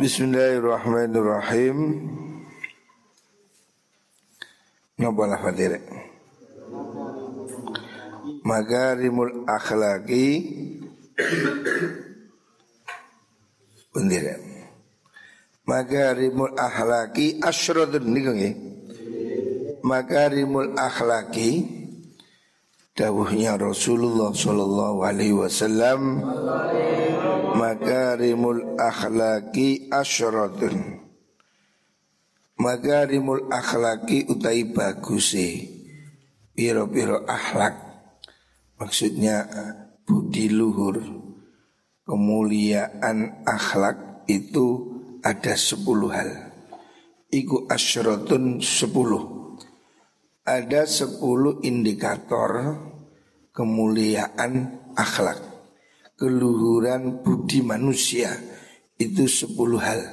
Bismillahirrahmanirrahim. Napa lafadire? Magarimul akhlaki Bendera Magarimul akhlaki asyradun niku nggih. Magarimul akhlaki dawuhnya Rasulullah sallallahu alaihi wasallam Magarimul akhlaki asyradun Magarimul akhlaki utai bagusi Piro-piro akhlak. Maksudnya budi luhur. Kemuliaan akhlak itu ada sepuluh hal. Iku asyratun sepuluh. Ada sepuluh indikator kemuliaan akhlak Keluhuran budi manusia Itu sepuluh hal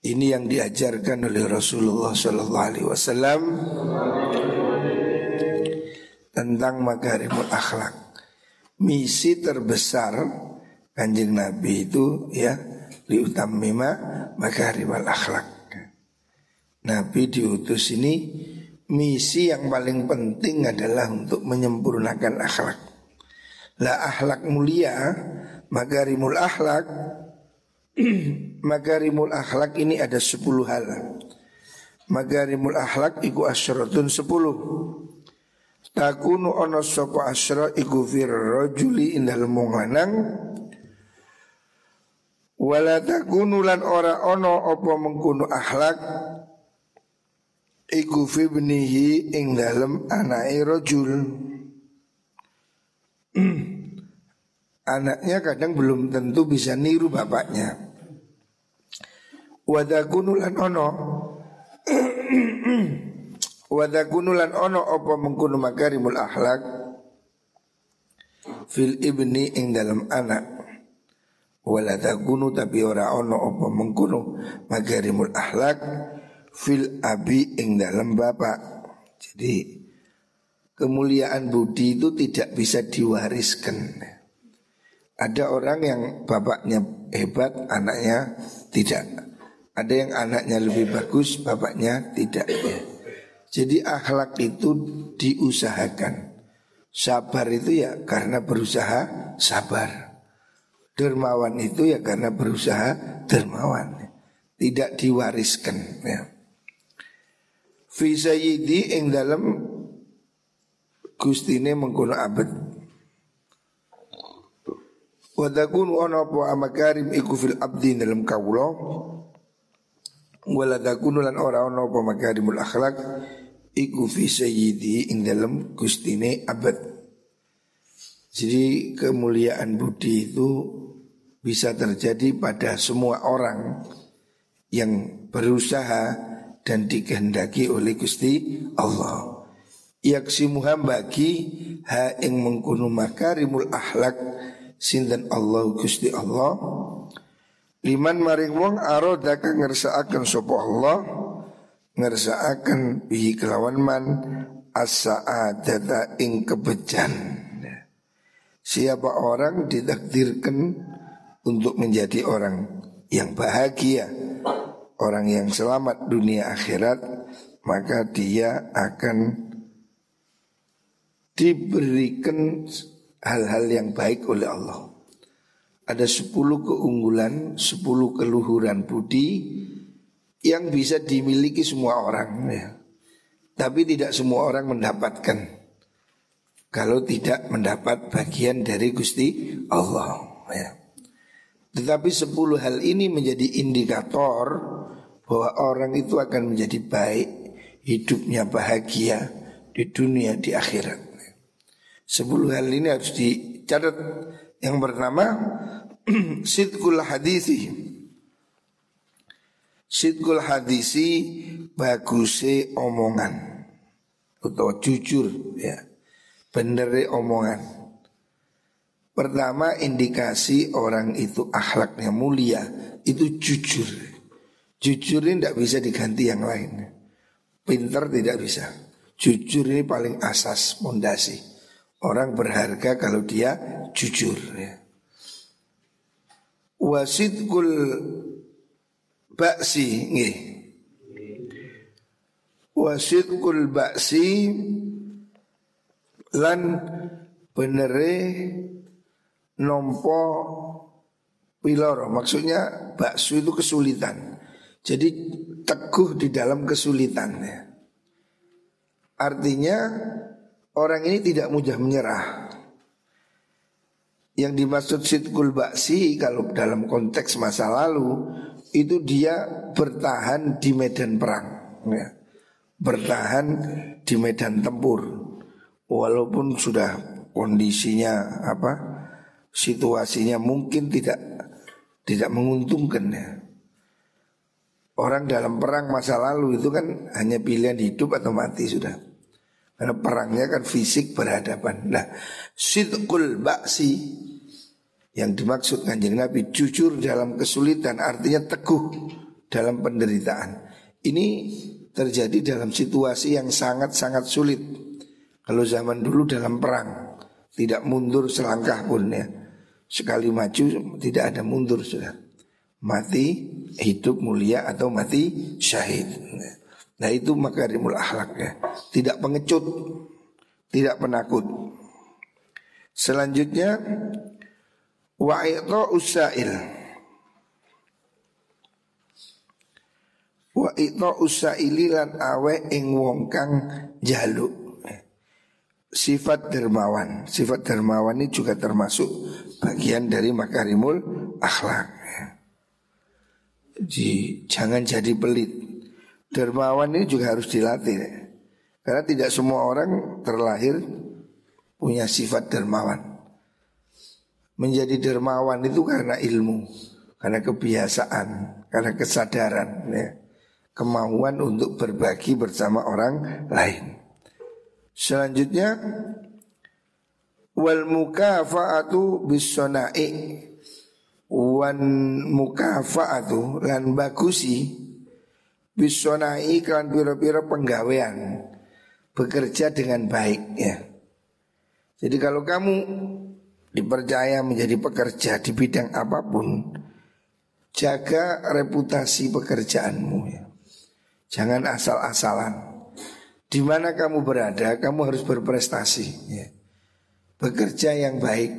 Ini yang diajarkan oleh Rasulullah Sallallahu Alaihi Wasallam tentang makarimul akhlak. Misi terbesar kanjeng Nabi itu ya liutamima makarimul akhlak. Nabi diutus ini misi yang paling penting adalah untuk menyempurnakan akhlak. Lah akhlak mulia, makarimul akhlak Magarimul akhlak ini ada sepuluh hal. Magarimul akhlak iku asyaratun sepuluh. Takunu ono sopo asra iku fir rajuli indal munganang Wala takunu lan ora ono opo mengkunu akhlak Iku fi benihi ing dalem anai rojul Anaknya kadang belum tentu bisa niru bapaknya. Wadakunulan ono. Wadakunulan ono Apa mengkunu makarimul akhlak Fil ibni ing dalam anak. Waladakunu tapi ora ono Apa mengkunu makarimul akhlak Fil abi ing dalam bapak. Jadi Kemuliaan budi itu tidak bisa diwariskan Ada orang yang bapaknya hebat Anaknya tidak ada yang anaknya lebih bagus, bapaknya tidak. Jadi akhlak itu diusahakan. Sabar itu ya karena berusaha sabar. Dermawan itu ya karena berusaha dermawan. Tidak diwariskan ya. Fi sayyidi ing dalam gustine mengkono abad. Wadakun ono po amakarim iku fil abdi dalam kawulo wala takunu lan ora ono apa makarimul akhlak iku fi sayyidi ing dalam gustine abad. Jadi kemuliaan budi itu bisa terjadi pada semua orang yang berusaha dan dikehendaki oleh Gusti Allah. Yaksimuha bagi ha ing mengkunu makarimul akhlak sinten Allah Gusti Allah Liman maring wong aroda ngersaaken sapa Allah ngersaaken bihi kelawan man as-sa'adata ing kebejan. Siapa orang ditakdirkan untuk menjadi orang yang bahagia, orang yang selamat dunia akhirat, maka dia akan diberikan hal-hal yang baik oleh Allah ada sepuluh keunggulan, sepuluh keluhuran budi yang bisa dimiliki semua orang ya. Tapi tidak semua orang mendapatkan kalau tidak mendapat bagian dari Gusti Allah ya. Tetapi sepuluh hal ini menjadi indikator bahwa orang itu akan menjadi baik, hidupnya bahagia di dunia di akhirat. Sepuluh hal ini harus dicatat yang pertama sidkul hadisi Sidkul hadisi baguse omongan atau jujur ya bener omongan. Pertama indikasi orang itu akhlaknya mulia itu jujur. Jujur ini tidak bisa diganti yang lain. Pinter tidak bisa. Jujur ini paling asas pondasi. Orang berharga kalau dia jujur ya. Wasidkul baksi nggih. Wasidkul baksi lan benere nompo piloro maksudnya bakso itu kesulitan jadi teguh di dalam kesulitannya artinya orang ini tidak mudah menyerah yang dimaksud sitkul baksi kalau dalam konteks masa lalu itu dia bertahan di medan perang ya. bertahan di medan tempur walaupun sudah kondisinya apa situasinya mungkin tidak tidak menguntungkan ya. Orang dalam perang masa lalu itu kan hanya pilihan hidup atau mati sudah. Karena perangnya kan fisik berhadapan. Nah, sidqul baksi yang dimaksud kanjeng Nabi jujur dalam kesulitan artinya teguh dalam penderitaan. Ini terjadi dalam situasi yang sangat-sangat sulit. Kalau zaman dulu dalam perang tidak mundur selangkah pun ya. Sekali maju tidak ada mundur sudah. Mati hidup mulia atau mati syahid. Nah itu makarimul akhlak ya. Tidak pengecut, tidak penakut. Selanjutnya wa usail. Wa usaili lan awe ing wong kang jaluk sifat dermawan. Sifat dermawan ini juga termasuk bagian dari makarimul akhlak. Jadi jangan jadi pelit. Dermawan ini juga harus dilatih. Karena tidak semua orang terlahir punya sifat dermawan. Menjadi dermawan itu karena ilmu, karena kebiasaan, karena kesadaran, ya. kemauan untuk berbagi bersama orang lain. Selanjutnya wal mukafaatu bisonai wan mukafaatu lan bagusi bisonai kan piro-piro penggawean bekerja dengan baik ya. Jadi kalau kamu dipercaya menjadi pekerja di bidang apa pun, jaga reputasi pekerjaanmu ya. Jangan asal-asalan. Di mana kamu berada, kamu harus berprestasi. Ya. Bekerja yang baik,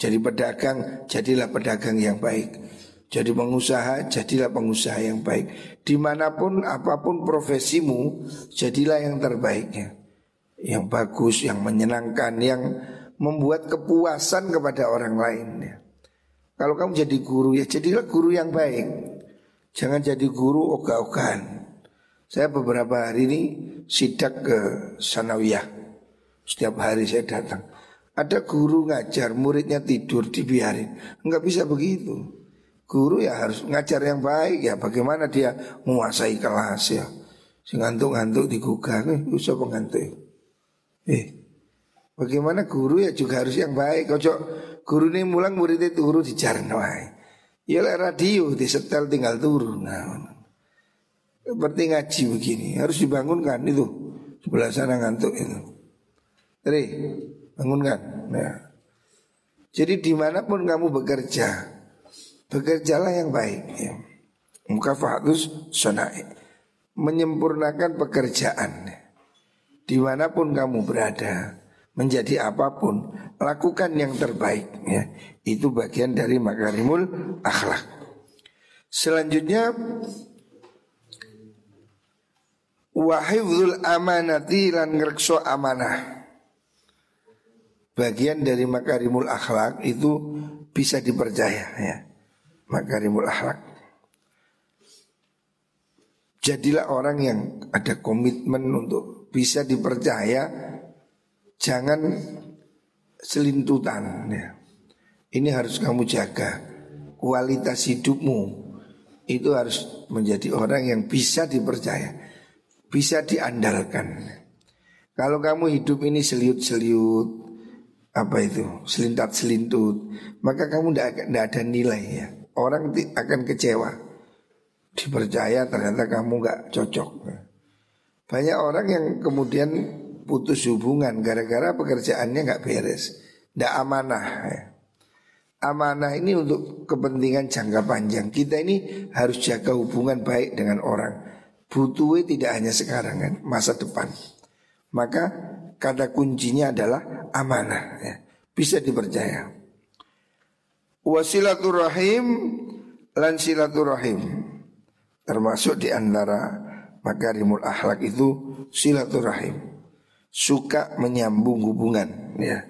jadi pedagang, jadilah pedagang yang baik. Jadi pengusaha, jadilah pengusaha yang baik. Di mana pun, apa pun profesimu, jadilah yang terbaiknya. Yang bagus, yang menyenangkan, yang membuat kepuasan kepada orang lain. Ya. Kalau kamu jadi guru, ya jadilah guru yang baik. Jangan jadi guru ogah-ogahan. Saya beberapa hari ini sidak ke Sanawiyah. Setiap hari saya datang. Ada guru ngajar, muridnya tidur dibiarin. Enggak bisa begitu. Guru ya harus ngajar yang baik ya. Bagaimana dia menguasai kelas ya. Si ngantuk-ngantuk digugah, eh, usah pengantuk. Eh, bagaimana guru ya juga harus yang baik. Kocok guru ini mulang muridnya turu di jalan Ya radio disetel tinggal turun. Nah, seperti ngaji begini Harus dibangunkan itu Sebelah sana ngantuk itu Jadi bangunkan nah. Jadi di mana pun kamu bekerja Bekerjalah yang baik ya. Mukafahatus sonai Menyempurnakan pekerjaan Di mana pun kamu berada Menjadi apa pun Lakukan yang terbaik ya. Itu bagian dari makarimul akhlak Selanjutnya wa hifdzul amanati lan ngrekso amanah. Bagian dari makarimul akhlak itu bisa dipercaya ya. Makarimul akhlak. Jadilah orang yang ada komitmen untuk bisa dipercaya Jangan selintutan ya. Ini harus kamu jaga Kualitas hidupmu Itu harus menjadi orang yang bisa dipercaya bisa diandalkan. Kalau kamu hidup ini seliut-seliut, apa itu, selintat-selintut, maka kamu tidak ada nilai ya. Orang akan kecewa. Dipercaya ternyata kamu nggak cocok. Banyak orang yang kemudian putus hubungan gara-gara pekerjaannya nggak beres, tidak amanah. Ya. amanah ini untuk kepentingan jangka panjang. Kita ini harus jaga hubungan baik dengan orang. Butuhnya tidak hanya sekarang kan, masa depan. Maka kata kuncinya adalah amanah ya. Bisa dipercaya Wasilaturahim Lan silaturahim. Termasuk di antara Makarimul akhlak itu Silaturahim. Suka menyambung hubungan ya.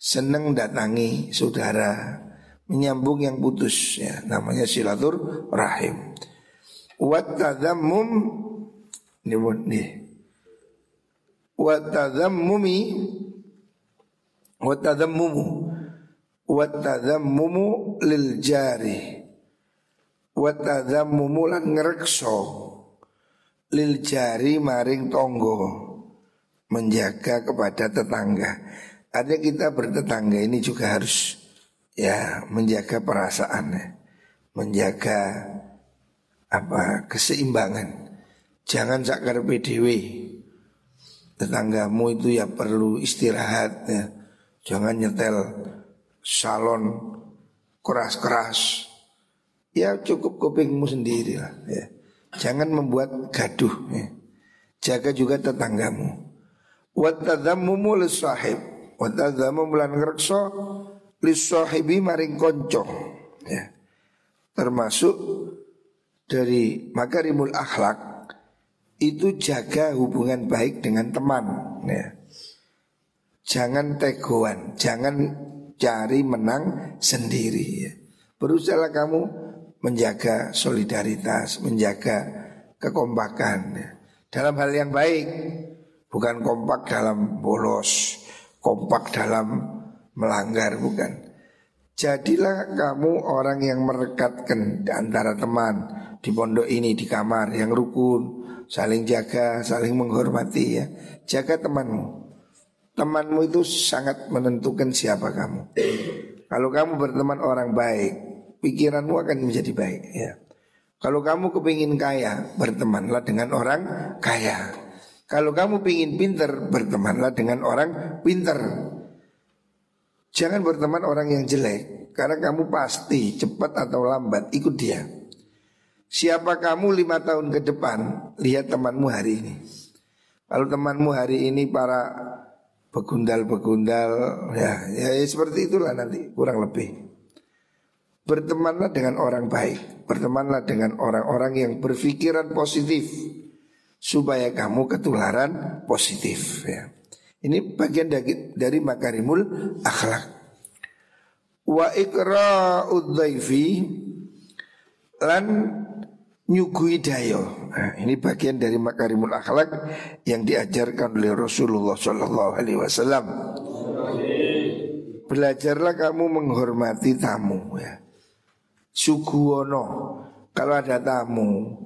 Senang datangi saudara Menyambung yang putus ya. Namanya silaturahim. Wat tadammum Ini, ini wa tadhammumi wa tadhammumu wa tadhammumu lil jari. Wa tadhammumu lan ngrekso. Lil jari maring tonggo menjaga kepada tetangga. Ada kita bertetangga ini juga harus ya menjaga perasaan ya. menjaga apa keseimbangan. Jangan sakar PDW tetanggamu itu ya perlu istirahat ya. Jangan nyetel salon keras-keras. Ya cukup kupingmu sendiri lah ya. Jangan membuat gaduh ya. Jaga juga tetanggamu. Wa tadammumu lisahib. Tadammumu lan ngrekso lisahibi maring konco. Ya. Termasuk dari makarimul akhlak itu jaga hubungan baik dengan teman ya. Jangan tegoan, jangan cari menang sendiri ya. Berusaha kamu menjaga solidaritas, menjaga kekompakan ya. Dalam hal yang baik Bukan kompak dalam bolos Kompak dalam melanggar bukan Jadilah kamu orang yang merekatkan antara teman Di pondok ini, di kamar yang rukun saling jaga, saling menghormati ya. Jaga temanmu. Temanmu itu sangat menentukan siapa kamu. Kalau kamu berteman orang baik, pikiranmu akan menjadi baik ya. Kalau kamu kepingin kaya, bertemanlah dengan orang kaya. Kalau kamu pingin pinter, bertemanlah dengan orang pinter. Jangan berteman orang yang jelek, karena kamu pasti cepat atau lambat ikut dia. Siapa kamu lima tahun ke depan Lihat temanmu hari ini Kalau temanmu hari ini para Begundal-begundal ya, ya, ya seperti itulah nanti Kurang lebih Bertemanlah dengan orang baik Bertemanlah dengan orang-orang yang berpikiran positif Supaya kamu ketularan positif ya. Ini bagian dari, dari makarimul akhlak Wa ikra'ud Lan nyugui dayo. Nah, ini bagian dari makarimul akhlak yang diajarkan oleh Rasulullah Shallallahu Alaihi Wasallam. Belajarlah kamu menghormati tamu ya. Suguono kalau ada tamu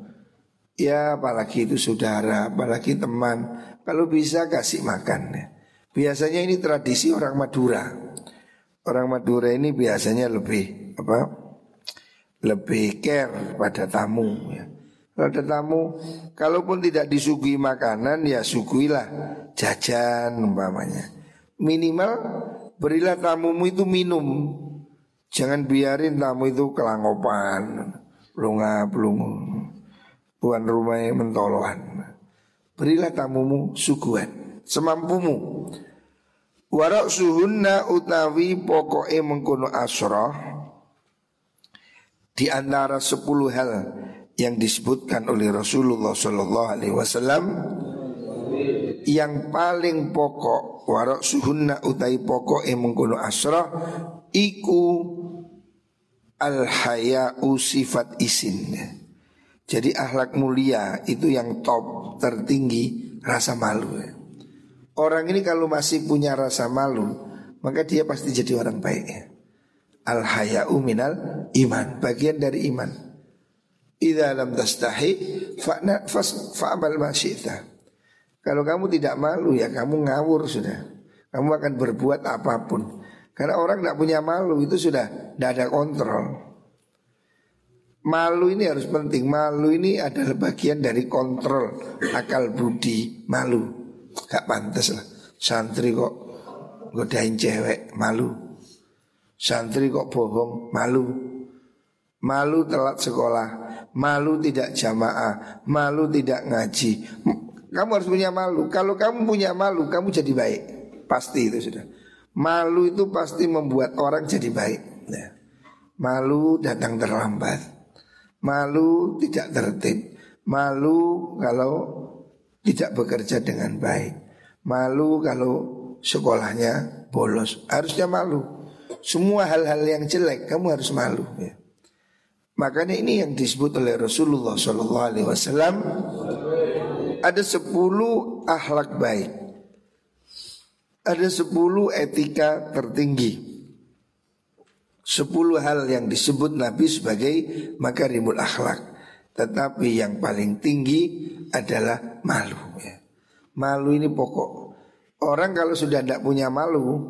ya apalagi itu saudara, apalagi teman, kalau bisa kasih makan ya. Biasanya ini tradisi orang Madura. Orang Madura ini biasanya lebih apa? lebih care pada tamu ya. Kalau tamu, kalaupun tidak disuguhi makanan ya suguhilah jajan umpamanya. Minimal berilah tamumu itu minum. Jangan biarin tamu itu kelangopan, pelunga pelungu, tuan rumahnya mentolohan. Berilah tamumu suguhan semampumu. Warak suhunna utawi pokoke mengkono asroh di antara sepuluh hal yang disebutkan oleh Rasulullah Shallallahu Alaihi Wasallam yang paling pokok warok suhunna utai pokok yang mengkono asrah iku al hayau sifat isin. Jadi akhlak mulia itu yang top tertinggi rasa malu. Orang ini kalau masih punya rasa malu maka dia pasti jadi orang baik. Al haya'u minal iman Bagian dari iman Idza lam tastahi fa'na fa'amal ma Kalau kamu tidak malu ya kamu ngawur sudah. Kamu akan berbuat apa pun. Karena orang tidak punya malu itu sudah tidak ada kontrol. Malu ini harus penting. Malu ini adalah bagian dari kontrol Akal budi Malu. Gak pantas lah. Santri kok Godain cewek Malu. Santri kok bohong, malu. Malu telat sekolah, malu tidak jamaah, malu tidak ngaji. Kamu harus punya malu. Kalau kamu punya malu, kamu jadi baik. Pasti itu sudah. Malu itu pasti membuat orang jadi baik. Ya. Malu datang terlambat. Malu tidak tertib. Malu kalau tidak bekerja dengan baik. Malu kalau sekolahnya bolos. Harusnya malu. Semua hal-hal yang jelek kamu harus malu. Ya. Makanya ini yang disebut oleh Rasulullah SAW ada sepuluh akhlak baik, ada sepuluh etika tertinggi, sepuluh hal yang disebut Nabi sebagai makarimul akhlak. Tetapi yang paling tinggi adalah malu. Ya. Malu ini pokok. Orang kalau sudah tidak punya malu,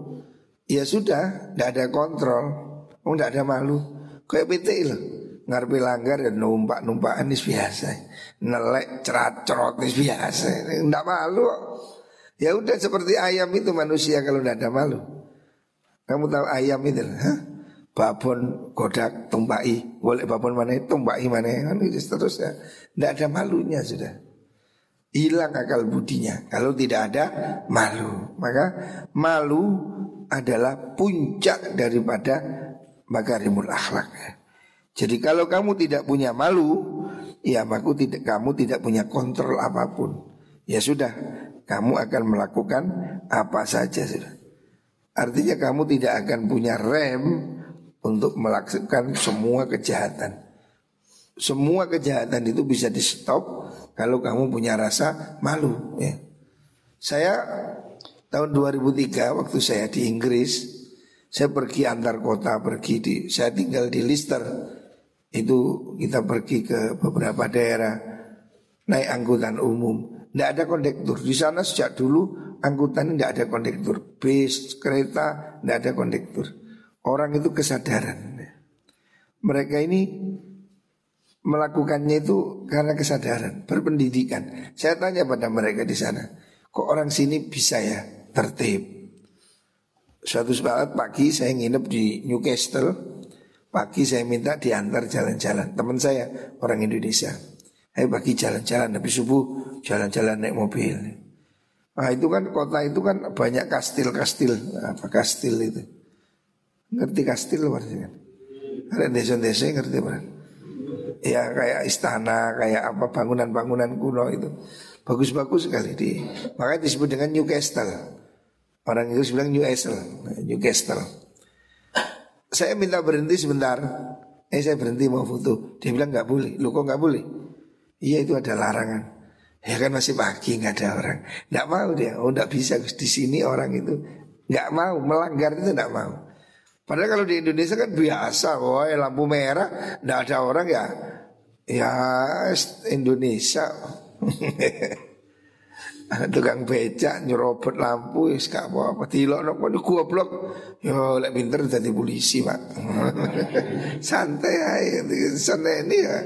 ya sudah, tidak ada kontrol, oh tidak ada malu. Kayak PT loh ngarepe langgar dan numpak numpakan ini biasa. Nelek cerat cerot ini biasa. Enggak malu. Ya udah seperti ayam itu manusia kalau tidak ada malu. Kamu tahu ayam itu, hah? Babon kodak tumpai, boleh babon mana tumpai mana kan itu seterusnya. Tidak ada malunya sudah. Hilang akal budinya kalau tidak ada malu. Maka malu adalah puncak daripada makarimul akhlak. Jadi kalau kamu tidak punya malu, ya maku tidak kamu tidak punya kontrol apa pun. Ya sudah, kamu akan melakukan apa saja sudah. Artinya kamu tidak akan punya rem untuk melakukan semua kejahatan. Semua kejahatan itu bisa di stop kalau kamu punya rasa malu. Ya. Saya tahun 2003 waktu saya di Inggris, saya pergi antar kota, pergi di, saya tinggal di Leicester itu kita pergi ke beberapa daerah naik angkutan umum. Tidak ada kondektur. Di sana sejak dulu angkutan tidak ada kondektur. Bis, kereta, tidak ada kondektur. Orang itu kesadaran. Mereka ini melakukannya itu karena kesadaran, berpendidikan. Saya tanya pada mereka di sana, kok orang sini bisa ya tertib? Suatu saat pagi saya nginep di Newcastle, Pagi saya minta diantar jalan-jalan. Teman saya orang Indonesia. Ayo pagi jalan-jalan Habis subuh jalan-jalan naik mobil. Nah itu kan kota itu kan banyak kastil-kastil. Apa kastil itu? Ngerti kastil maksudnya Ada desa-desa ngerti apa Ya kayak istana Kayak apa bangunan-bangunan kuno itu. Bagus-bagus sekali di Makanya disebut dengan Newcastle. Orang itu bilang Newcastle. Newcastle saya minta berhenti sebentar. Eh saya berhenti mau foto. Dia bilang nggak boleh. Lu kok nggak boleh? Iya itu ada larangan. Ya kan masih pagi nggak ada orang. Nggak mau dia. Oh nggak bisa di sini orang itu nggak mau melanggar itu nggak mau. Padahal kalau di Indonesia kan biasa, wah lampu merah nggak ada orang ya, ya Indonesia. tukang becak nyerobot lampu wis gak apa-apa. Tilok nopo niku goblok. Yo lek pinter dadi polisi Pak. Santai ae. Ini ya.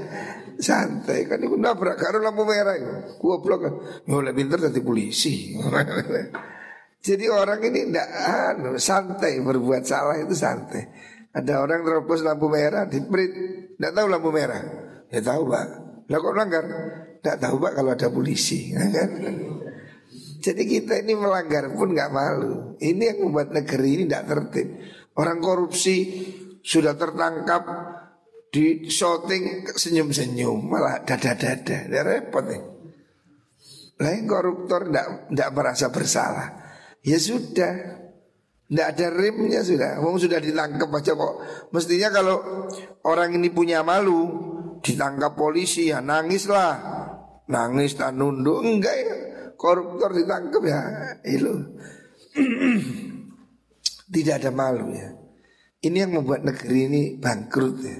Santai. Kan iku nabrak karo lampu merah iku. Goblok. Yo lek pinter dadi polisi. Jadi orang ini ndak anu santai. Berbuat salah itu santai. Ada orang terobos lampu merah di print. Ndak tahu lampu merah? Ya tahu Pak. Lah kok langgar ndak tahu Pak kalau ada polisi. Kan jadi kita ini melanggar pun nggak malu. Ini yang membuat negeri ini tidak tertib. Orang korupsi sudah tertangkap di shooting senyum-senyum malah dada-dada. Dia repot nih. Lain koruptor tidak merasa bersalah. Ya sudah, tidak ada rimnya sudah. Mau sudah ditangkap aja kok. Mestinya kalau orang ini punya malu, ditangkap polisi ya nangislah, nangis tak nunduk enggak ya koruptor ditangkap ya itu tidak ada malu ya. Ini yang membuat negeri ini bangkrut ya.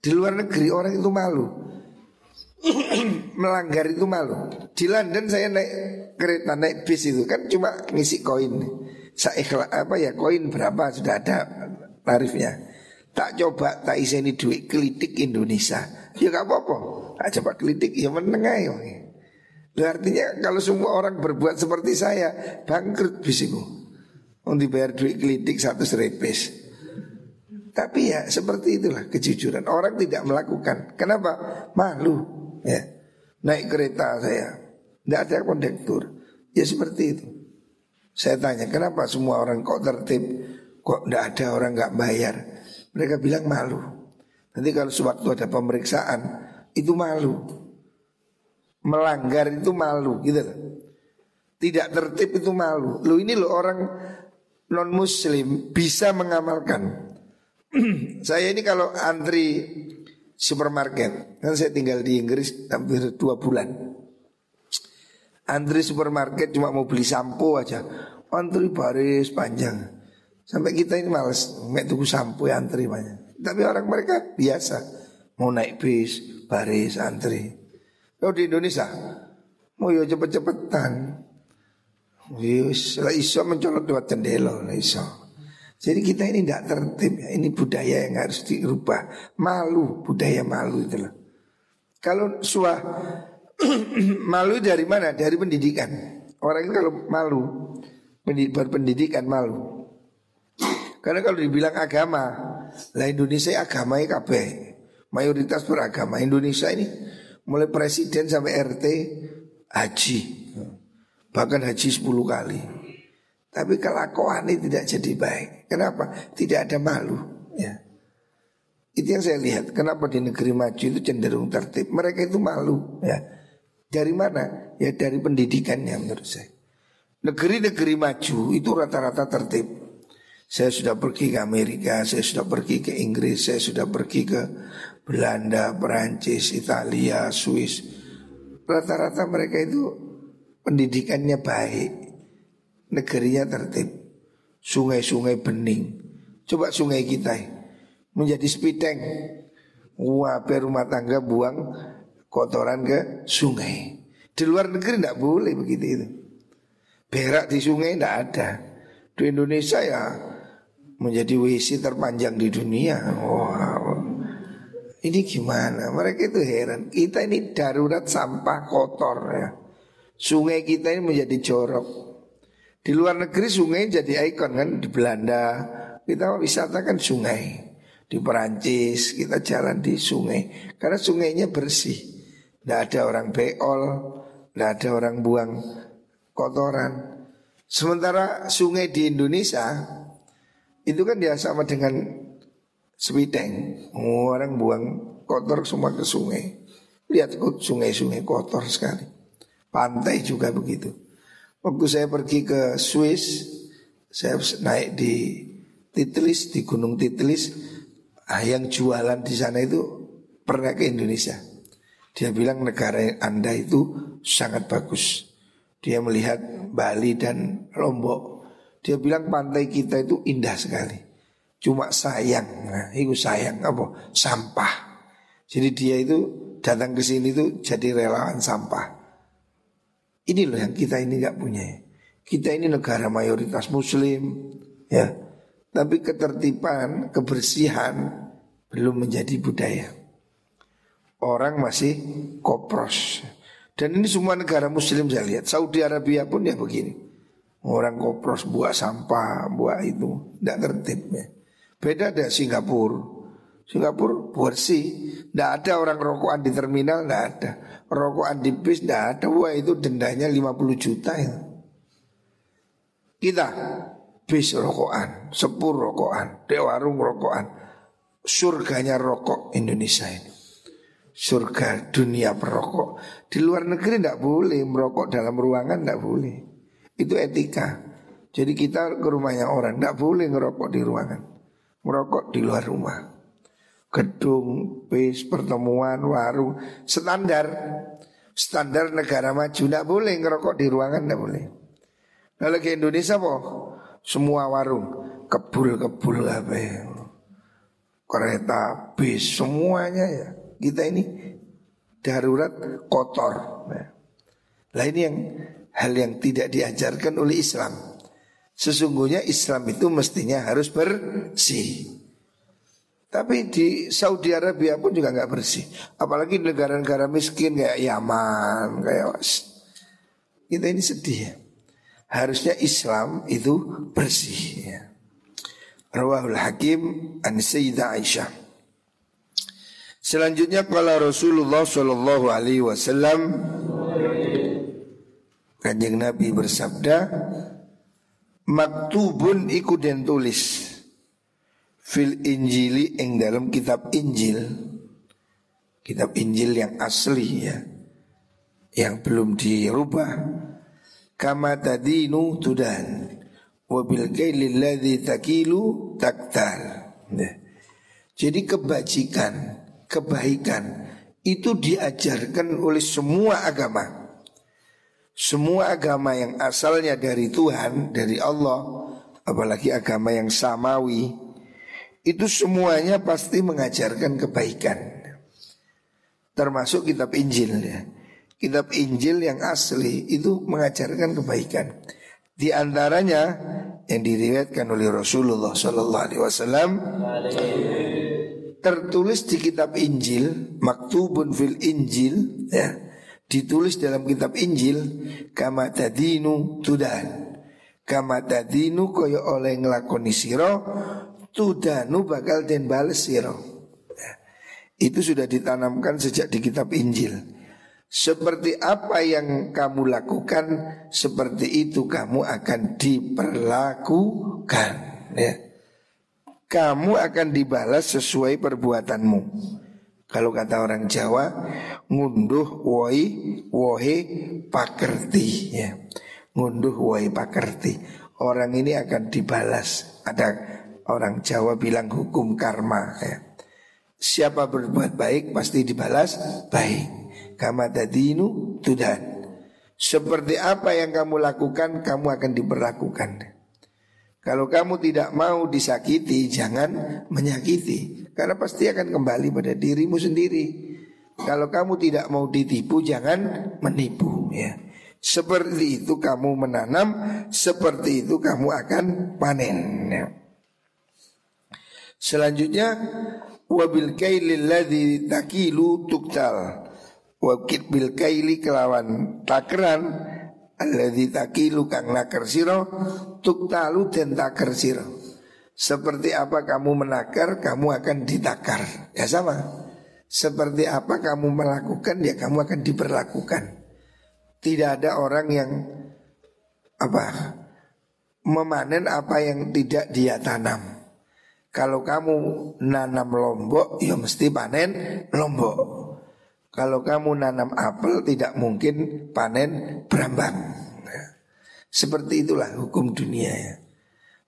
Di luar negeri orang itu malu. Melanggar itu malu. Di London saya naik kereta naik bis itu kan cuma ngisi koin. Saya apa ya koin berapa sudah ada tarifnya. Tak coba tak isi ini duit kelitik Indonesia. Ya gak apa-apa. Tak coba kelitik ya menengah ya. Artinya kalau semua orang berbuat seperti saya Bangkrut bisiku Mau dibayar duit kelitik satu serepes Tapi ya seperti itulah kejujuran. Orang tidak melakukan. Kenapa? Malu. Ya. Naik kereta saya. Tidak ada kondektur. Ya seperti itu. Saya tanya kenapa semua orang kok tertib. Kok tidak ada orang nggak bayar. Mereka bilang malu. Nanti kalau sewaktu ada pemeriksaan. Itu malu. Melanggar itu malu gitu Tidak tertib itu malu. Lu ini lo orang non muslim bisa mengamalkan saya ini kalau antri supermarket, kan saya tinggal di Inggris hampir dua bulan. Antri supermarket cuma mau beli sampo aja, antri baris panjang. Sampai kita ini males, nggak tunggu sampo ya antri banyak. Tapi orang mereka biasa, mau naik bis, baris, antri. Kalau di Indonesia, mau yo cepet-cepetan. Yus, lah iso mencolok lewat jendela, lah iso. Jadi kita ini tidak tertib ya. Ini budaya yang harus dirubah. Malu, budaya malu itu loh. Kalau suah malu dari mana? Dari pendidikan. Orang itu kalau malu berpendidikan malu. Karena kalau dibilang agama, lah Indonesia agamanya kabeh. Mayoritas beragama. Indonesia ini mulai presiden sampai RT haji. Bahkan haji 10 kali. Tapi kelakuan ini tidak jadi baik. Kenapa? Tidak ada malu. Ya. Itu yang saya lihat. Kenapa di negeri maju itu cenderung tertib? Mereka itu malu. Ya. Dari mana? Ya dari pendidikannya menurut saya. Negeri-negeri maju itu rata-rata tertib. Saya sudah pergi ke Amerika, saya sudah pergi ke Inggris, saya sudah pergi ke Belanda, Perancis, Italia, Swiss. Rata-rata mereka itu pendidikannya baik negerinya tertib. Sungai-sungai bening. Coba sungai kita menjadi spiteng. Wah, rumah tangga buang kotoran ke sungai. Di luar negeri tidak boleh begitu itu. Berak di sungai tidak ada. Di Indonesia ya menjadi WC terpanjang di dunia. Wow. Ini gimana? Mereka itu heran. Kita ini darurat sampah kotor ya. Sungai kita ini menjadi jorok. Di luar negeri sungai jadi ikon kan di Belanda kita wisata kan sungai. Di Perancis kita jalan di sungai karena sungainya bersih. Tidak ada orang beol, tidak ada orang buang kotoran. Sementara sungai di Indonesia itu kan dia sama dengan sepiteng. Oh, orang buang kotor semua ke sungai. Lihat sungai-sungai kotor sekali. Pantai juga begitu. Waktu saya pergi ke Swiss, saya naik di Titlis di Gunung Titlis, ah, yang jualan di sana itu pernah ke Indonesia. Dia bilang negara Anda itu sangat bagus. Dia melihat Bali dan Lombok. Dia bilang pantai kita itu indah sekali. Cuma sayang, nah, itu sayang apa? Sampah. Jadi dia itu datang ke sini itu jadi relawan sampah. Ini loh yang kita ini nggak punya. Kita ini negara mayoritas muslim, ya. Tapi ketertiban, kebersihan belum menjadi budaya. Orang masih kopros. Dan ini semua negara muslim saya lihat. Saudi Arabia pun ya begini. Orang kopros buat sampah, buat itu. Tidak tertib ya. Beda ada Singapura. Singapura bersih. Tidak ada orang rokokan di terminal, tidak ada. Rokokan di bis, tidak ada. Wah itu dendanya 50 juta ya. Kita bis rokokan, sepur rokokan, di warung rokokan. Surganya rokok Indonesia ini. Surga dunia perokok. Di luar negeri tidak boleh merokok dalam ruangan tidak boleh. Itu etika. Jadi kita ke rumahnya orang tidak boleh ngerokok di ruangan. Merokok di luar rumah gedung, bis, pertemuan, warung, standar. Standar negara maju tidak boleh ngerokok di ruangan tidak boleh. Kalau ke Indonesia po, semua warung kebul-kebul apa ya. Kereta, bis, semuanya ya. Kita ini darurat kotor. Nah ini yang hal yang tidak diajarkan oleh Islam. Sesungguhnya Islam itu mestinya harus bersih. Tapi di Saudi Arabia pun juga nggak bersih. Apalagi negara-negara miskin kayak Yaman, kayak was. Kita ini sedih ya. Harusnya Islam itu bersih ya. Rawahul Hakim an Sayyidah Aisyah. Selanjutnya kala Rasulullah Shallallahu Alaihi Wasallam Kanjeng Nabi bersabda Maktubun iku den tulis. Fil Injili ing dalam kitab Injil. Kitab Injil yang asli ya. Yang belum dirubah. Kama tadinu tudan. Wabil kailil takilu taktal. Ya. Jadi kebajikan, kebaikan Itu diajarkan oleh semua agama semua agama yang asalnya dari Tuhan, dari Allah, apalagi agama yang samawi, itu semuanya pasti mengajarkan kebaikan. Termasuk kitab Injil ya. Kitab Injil yang asli itu mengajarkan kebaikan. Di antaranya yang diriwayatkan oleh Rasulullah Sallallahu Alaihi Wasallam tertulis di kitab Injil, maktubun fil Injil, ya, ditulis dalam kitab Injil kama tadinu tudan kama tadinu koyo oleh ngelakoni siro tudanu bakal den bales siro ya. itu sudah ditanamkan sejak di kitab Injil. Seperti apa yang kamu lakukan seperti itu kamu akan diperlakukan. Ya. Kamu akan dibalas sesuai perbuatanmu kalau kata orang Jawa ngunduh woi wohe pakerti ya. Ngunduh woi pakerti. Orang ini akan dibalas. Ada orang Jawa bilang hukum karma ya. Siapa berbuat baik pasti dibalas baik. Kama tadinu tudan. Seperti apa yang kamu lakukan kamu akan diperlakukan. Kalau kamu tidak mau disakiti, jangan menyakiti. Karena pasti akan kembali pada dirimu sendiri. Kalau kamu tidak mau ditipu, jangan menipu. Ya. Seperti itu kamu menanam, seperti itu kamu akan panen. Ya. Selanjutnya, wabil kailil ladzi takilu tuktal. Wakit bil kaili kelawan takaran Alladhi takilu kang siro Tuktalu dan takar siro Seperti apa kamu menakar Kamu akan ditakar Ya sama Seperti apa kamu melakukan Ya kamu akan diperlakukan Tidak ada orang yang Apa Memanen apa yang tidak dia tanam Kalau kamu nanam lombok Ya mesti panen lombok kalau kamu nanam apel tidak mungkin panen berambang. Ya. Seperti itulah hukum dunia ya.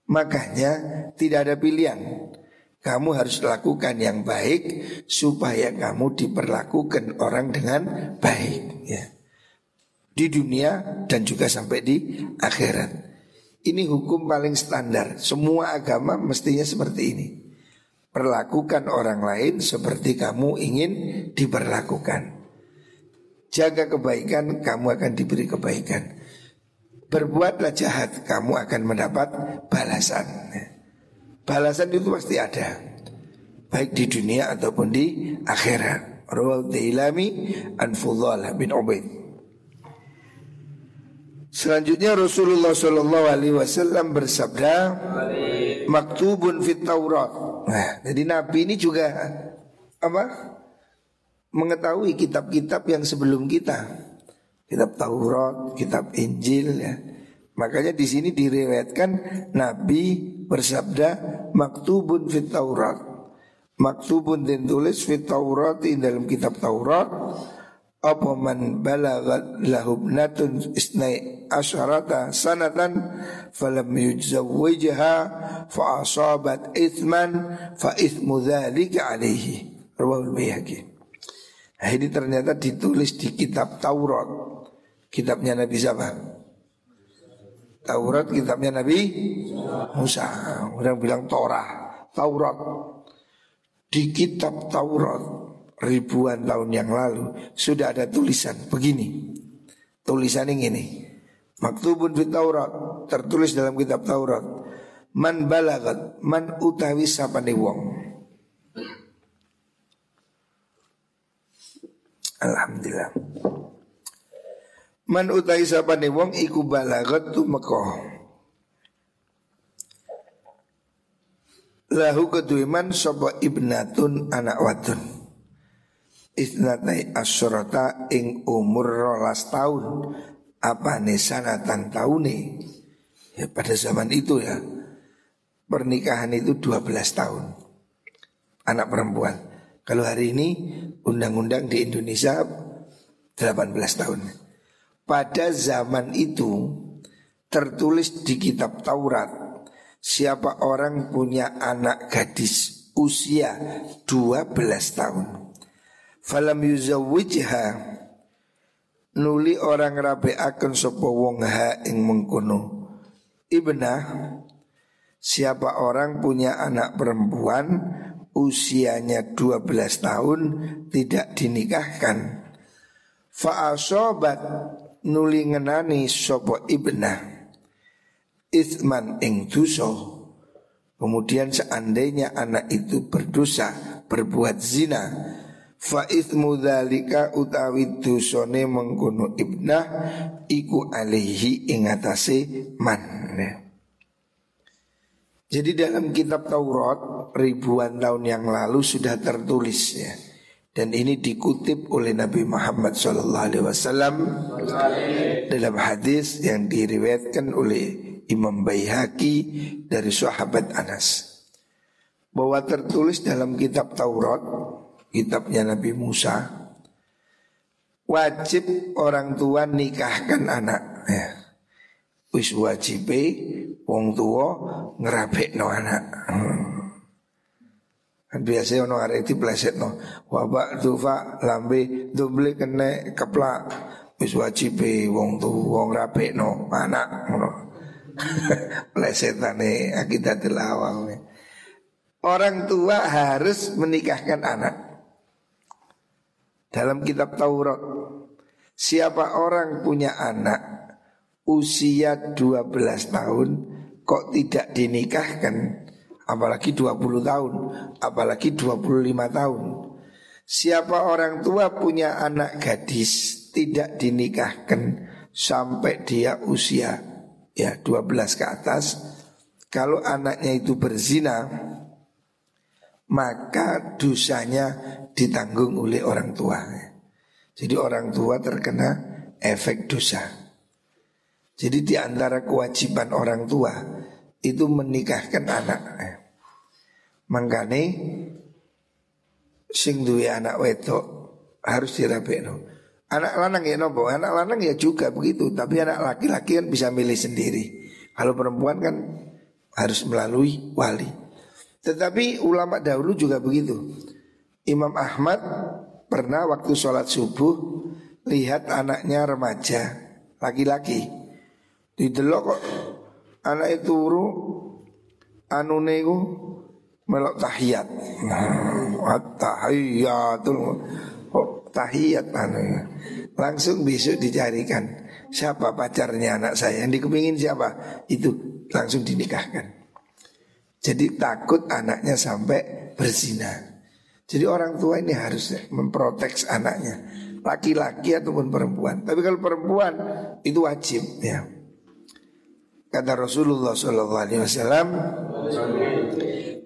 Makanya tidak ada pilihan. Kamu harus lakukan yang baik supaya kamu diperlakukan orang dengan baik ya. Di dunia dan juga sampai di akhirat. Ini hukum paling standar. Semua agama mestinya seperti ini. Perlakukan orang lain seperti kamu ingin diperlakukan. Jaga kebaikan, kamu akan diberi kebaikan. Berbuatlah jahat, kamu akan mendapat balasan. Balasan itu pasti ada. Baik di dunia ataupun di akhirat. Rawal an bin Ubaid. Selanjutnya Rasulullah Shallallahu Alaihi Wasallam bersabda, maktubun fit Taurat Nah, jadi Nabi ini juga apa? Mengetahui kitab-kitab yang sebelum kita. Kitab Taurat, kitab Injil ya. Makanya di sini diriwayatkan Nabi bersabda maktubun fit Taurat. Maktubun dan tulis fit Taurat di dalam kitab Taurat apa man balagat lahubnatun isnai asyarata sanatan falam yujzawwijha fa asabat ithman fa ithmu dzalika alaihi rawahul bayhaqi nah, ini ternyata ditulis di kitab Taurat kitabnya Nabi siapa Taurat kitabnya Nabi Musa orang bilang Torah Taurat di kitab Taurat ribuan tahun yang lalu sudah ada tulisan begini. Tulisan ini ini. Maktubun fit Taurat tertulis dalam kitab Taurat. Man balagat man utawi sapane wong. Alhamdulillah. Man utawi sapane wong iku balagat tu mekoh. Lahu keduiman sopo ibnatun anak wadun Isnatai asyurata ing umur rolas tahun. Apa nesanatan taune Ya pada zaman itu ya. Pernikahan itu 12 tahun. Anak perempuan. Kalau hari ini undang-undang di Indonesia 18 tahun Pada zaman itu tertulis di kitab Taurat Siapa orang punya anak gadis usia 12 tahun. Falam yuzawwijha Nuli orang rabe akan sopo wong ha ing mengkono. Ibnah Siapa orang punya anak perempuan Usianya 12 tahun Tidak dinikahkan. Fa'asobat nuli ngenani sopo ibnah Ithman ing duso Kemudian seandainya anak itu berdosa Berbuat zina Fa ithmu dhalika utawi dusone mengkono ibnah Iku alihi ingatase man. Jadi dalam kitab Taurat ribuan tahun yang lalu sudah tertulis ya dan ini dikutip oleh Nabi Muhammad SAW dalam hadis yang diriwayatkan oleh Imam Baihaqi dari sahabat Anas bahwa tertulis dalam kitab Taurat kitabnya Nabi Musa wajib orang tua nikahkan anak ya. wis wajib wong tua ngerabek no anak hmm. Kan biasa ono arek pleset no. Wabak tufa lambe doble kene keplak. Wis wajib wong tu wong rape no anak ngono. Plesetane akidatul awam. Orang tua harus menikahkan anak. Dalam kitab Taurat Siapa orang punya anak Usia 12 tahun Kok tidak dinikahkan apalagi 20 tahun, apalagi 25 tahun. Siapa orang tua punya anak gadis tidak dinikahkan sampai dia usia ya 12 ke atas, kalau anaknya itu berzina maka dosanya ditanggung oleh orang tua. Jadi orang tua terkena efek dosa. Jadi di antara kewajiban orang tua itu menikahkan anak. Mangkane sing duwe anak wedok harus dirabekno. Anak lanang ya nopo, anak lanang ya juga begitu, tapi anak laki-laki kan bisa milih sendiri. Kalau perempuan kan harus melalui wali. Tetapi ulama dahulu juga begitu. Imam Ahmad pernah waktu sholat subuh lihat anaknya remaja laki-laki. Didelok kok anak itu anu nego melok tahiyat. Nah, tahiyatul oh, tahiyat anu ya. Langsung besok dicarikan siapa pacarnya anak saya yang dikepingin siapa itu langsung dinikahkan. Jadi takut anaknya sampai berzina. Jadi orang tua ini harus memprotek anaknya, laki-laki ataupun perempuan. Tapi kalau perempuan itu wajib ya. Kata Rasulullah SAW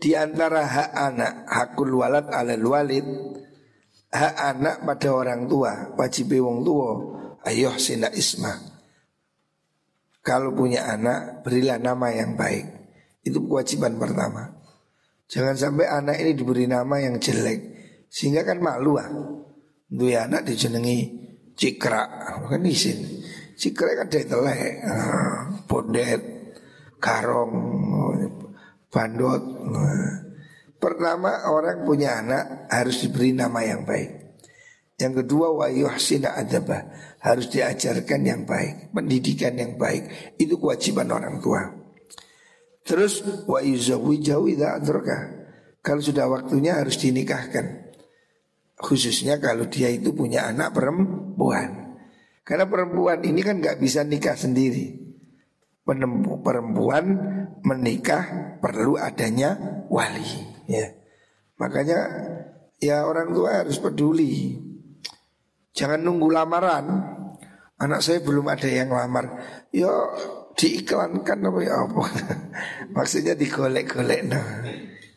di antara hak anak, hakul walad alal walid, hak anak pada orang tua, wajib wong tua, ayoh sina isma. Kalau punya anak, berilah nama yang baik. Itu kewajiban pertama. Jangan sampai anak ini diberi nama yang jelek, sehingga kan malu ah. Dua anak dijenengi cikra, kan isin. Cikra kan dari telek, ah, bondet, karong, bandot. Pertama orang punya anak harus diberi nama yang baik. Yang kedua wa yuhsina adabah harus diajarkan yang baik, pendidikan yang baik itu kewajiban orang tua. Terus wa yuzawijahu idza adraka. Kalau sudah waktunya harus dinikahkan. Khususnya kalau dia itu punya anak perempuan. Karena perempuan ini kan nggak bisa nikah sendiri perempuan menikah perlu adanya wali ya. Makanya ya orang tua harus peduli. Jangan nunggu lamaran. Anak saya belum ada yang lamar. Ya diiklankan apa ya apa. Maksudnya digolek-golek nah.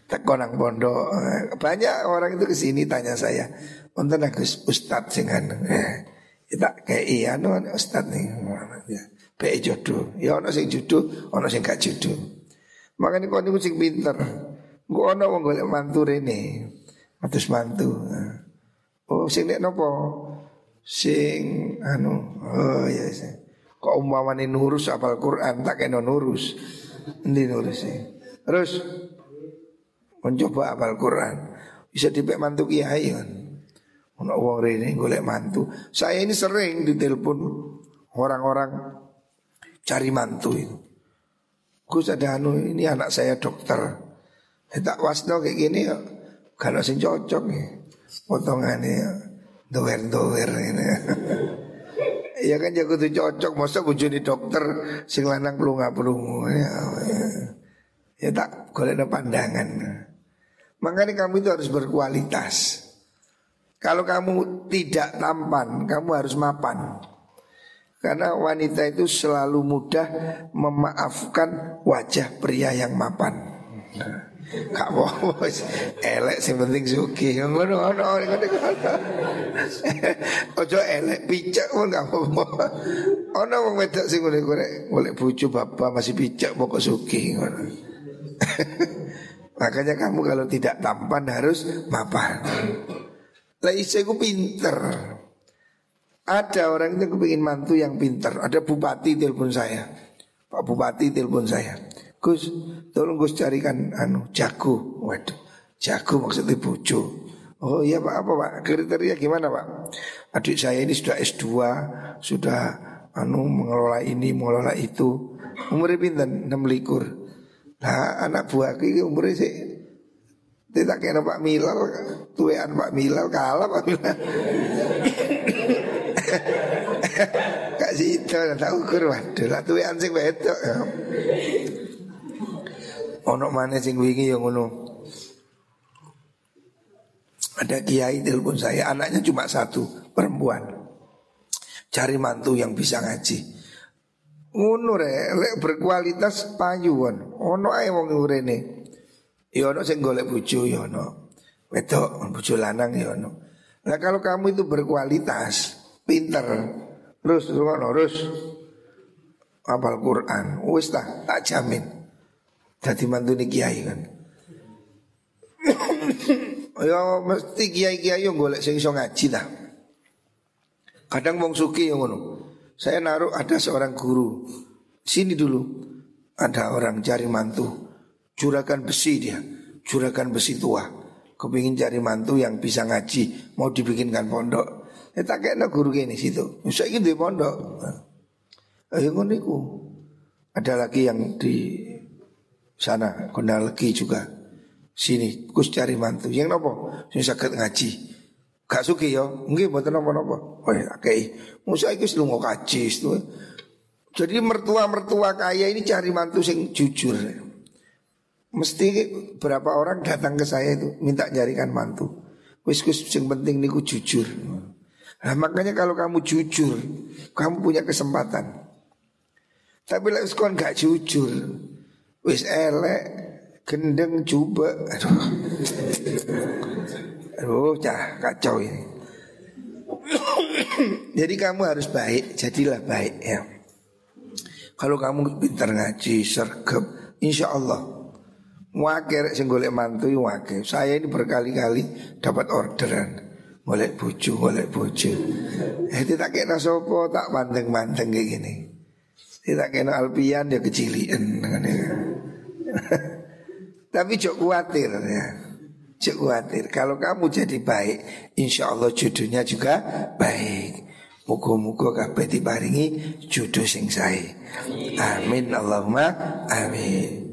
Tekonang pondok banyak orang itu ke sini tanya saya, untuk Agus Ustad sing anu. Tak kayak iya no Ustad nih. Ya, baik jodoh. Ya ono sing jodoh, ono sing gak jodoh. Makanya kau niku sing pinter. Gua ono wong golek mantu rene. Atus mantu. Oh sing nek nopo? Sing anu, oh ya sih. Kok umpamane nurus apal Quran tak kena nurus. Endi nurus sih. Terus mencoba apal Quran bisa dipek mantu kiai kan. Ono wong rene golek mantu. Saya ini sering ditelepon orang-orang cari mantu itu. Gus ada anu ini anak saya dokter. Ya, tak wasno kayak gini ya. Kalau sing cocok ya. Potongannya ya. Dower-dower ini. ya kan jago tuh cocok masa bujuni dokter sing lanang pelunga pelungu ya, ya. ya tak golek pandangan. Makanya kamu itu harus berkualitas. Kalau kamu tidak tampan, kamu harus mapan. Karena wanita itu selalu mudah memaafkan wajah pria yang mapan. Kak bos, elek sing penting suki. Ngono ngono ngono Ojo elek picak pun gak apa-apa. Ono wong wedok sing ngene golek golek bojo bapak masih picak pokok suki ngono. Makanya kamu kalau tidak tampan harus mapan. Lah ku pinter. Ada orang itu kepingin mantu yang pinter. Ada bupati telepon saya. Pak Bupati telepon saya. Gus, tolong Gus carikan anu jago. Waduh, jago maksudnya bojo. Oh iya Pak, apa Pak? Kriteria gimana Pak? Adik saya ini sudah S2, sudah anu mengelola ini, mengelola itu. Umurnya pinter, 6 likur. Nah anak buahku ini umurnya sih tidak kena Pak Milal, tuwean Pak Milal kalah Pak Milal. Kak Sito tak ukur waduh lah tuwean sing wedok ya. Ono mana sing wingi yang ngono. Ada kiai telepon saya, anaknya cuma satu, perempuan. Cari mantu yang bisa ngaji. Ngono re, berkualitas payuan. Ono ae wong urene. Ya ono sing golek bojo ya ono. Wedok bojo lanang ya ono. Nah kalau kamu itu berkualitas, pinter, terus ngono terus apal Quran, wis tak tak jamin. Jadi mantu kiai kan. ya mesti kiai-kiai yang golek sing iso ngaji ta. Kadang wong suki yang ngono. Saya naruh ada seorang guru. Sini dulu ada orang cari mantu juragan besi dia, juragan besi tua. Kepingin cari mantu yang bisa ngaji, mau dibikinkan pondok. Ya tak kayak guru gini situ. Saya ingin di pondok. Ayo ngoniku. Ada lagi yang di sana lagi juga. Sini, kus cari mantu. Yang nopo? Yang sakit ngaji. Gak suki yo, nggih mboten napa-napa. Oh ya, akeh. Musa iku lunga kaji itu. Jadi mertua-mertua kaya ini cari mantu sing jujur. Mesti berapa orang datang ke saya itu minta jarikan mantu. Wis kus yang penting niku jujur. Nah makanya kalau kamu jujur, kamu punya kesempatan. Tapi lek kon gak jujur, wis elek, gendeng coba, aduh, aduh, cah kacau ini. Jadi kamu harus baik, jadilah baik ya. Kalau kamu pintar ngaji, sergap, insya Allah Wakil sing golek mantu wakil. Saya ini berkali-kali dapat orderan. Golek bojo, golek bojo. Eh tidak kena sopo tak banteng-banteng kayak gini. Tidak kena alpian dia kecilian. Tapi jok khawatir ya. Jok khawatir. Kalau kamu jadi baik, insya Allah jodohnya juga baik. Muka-muka kabeh diparingi jodoh sing sae. Amin Allahumma amin.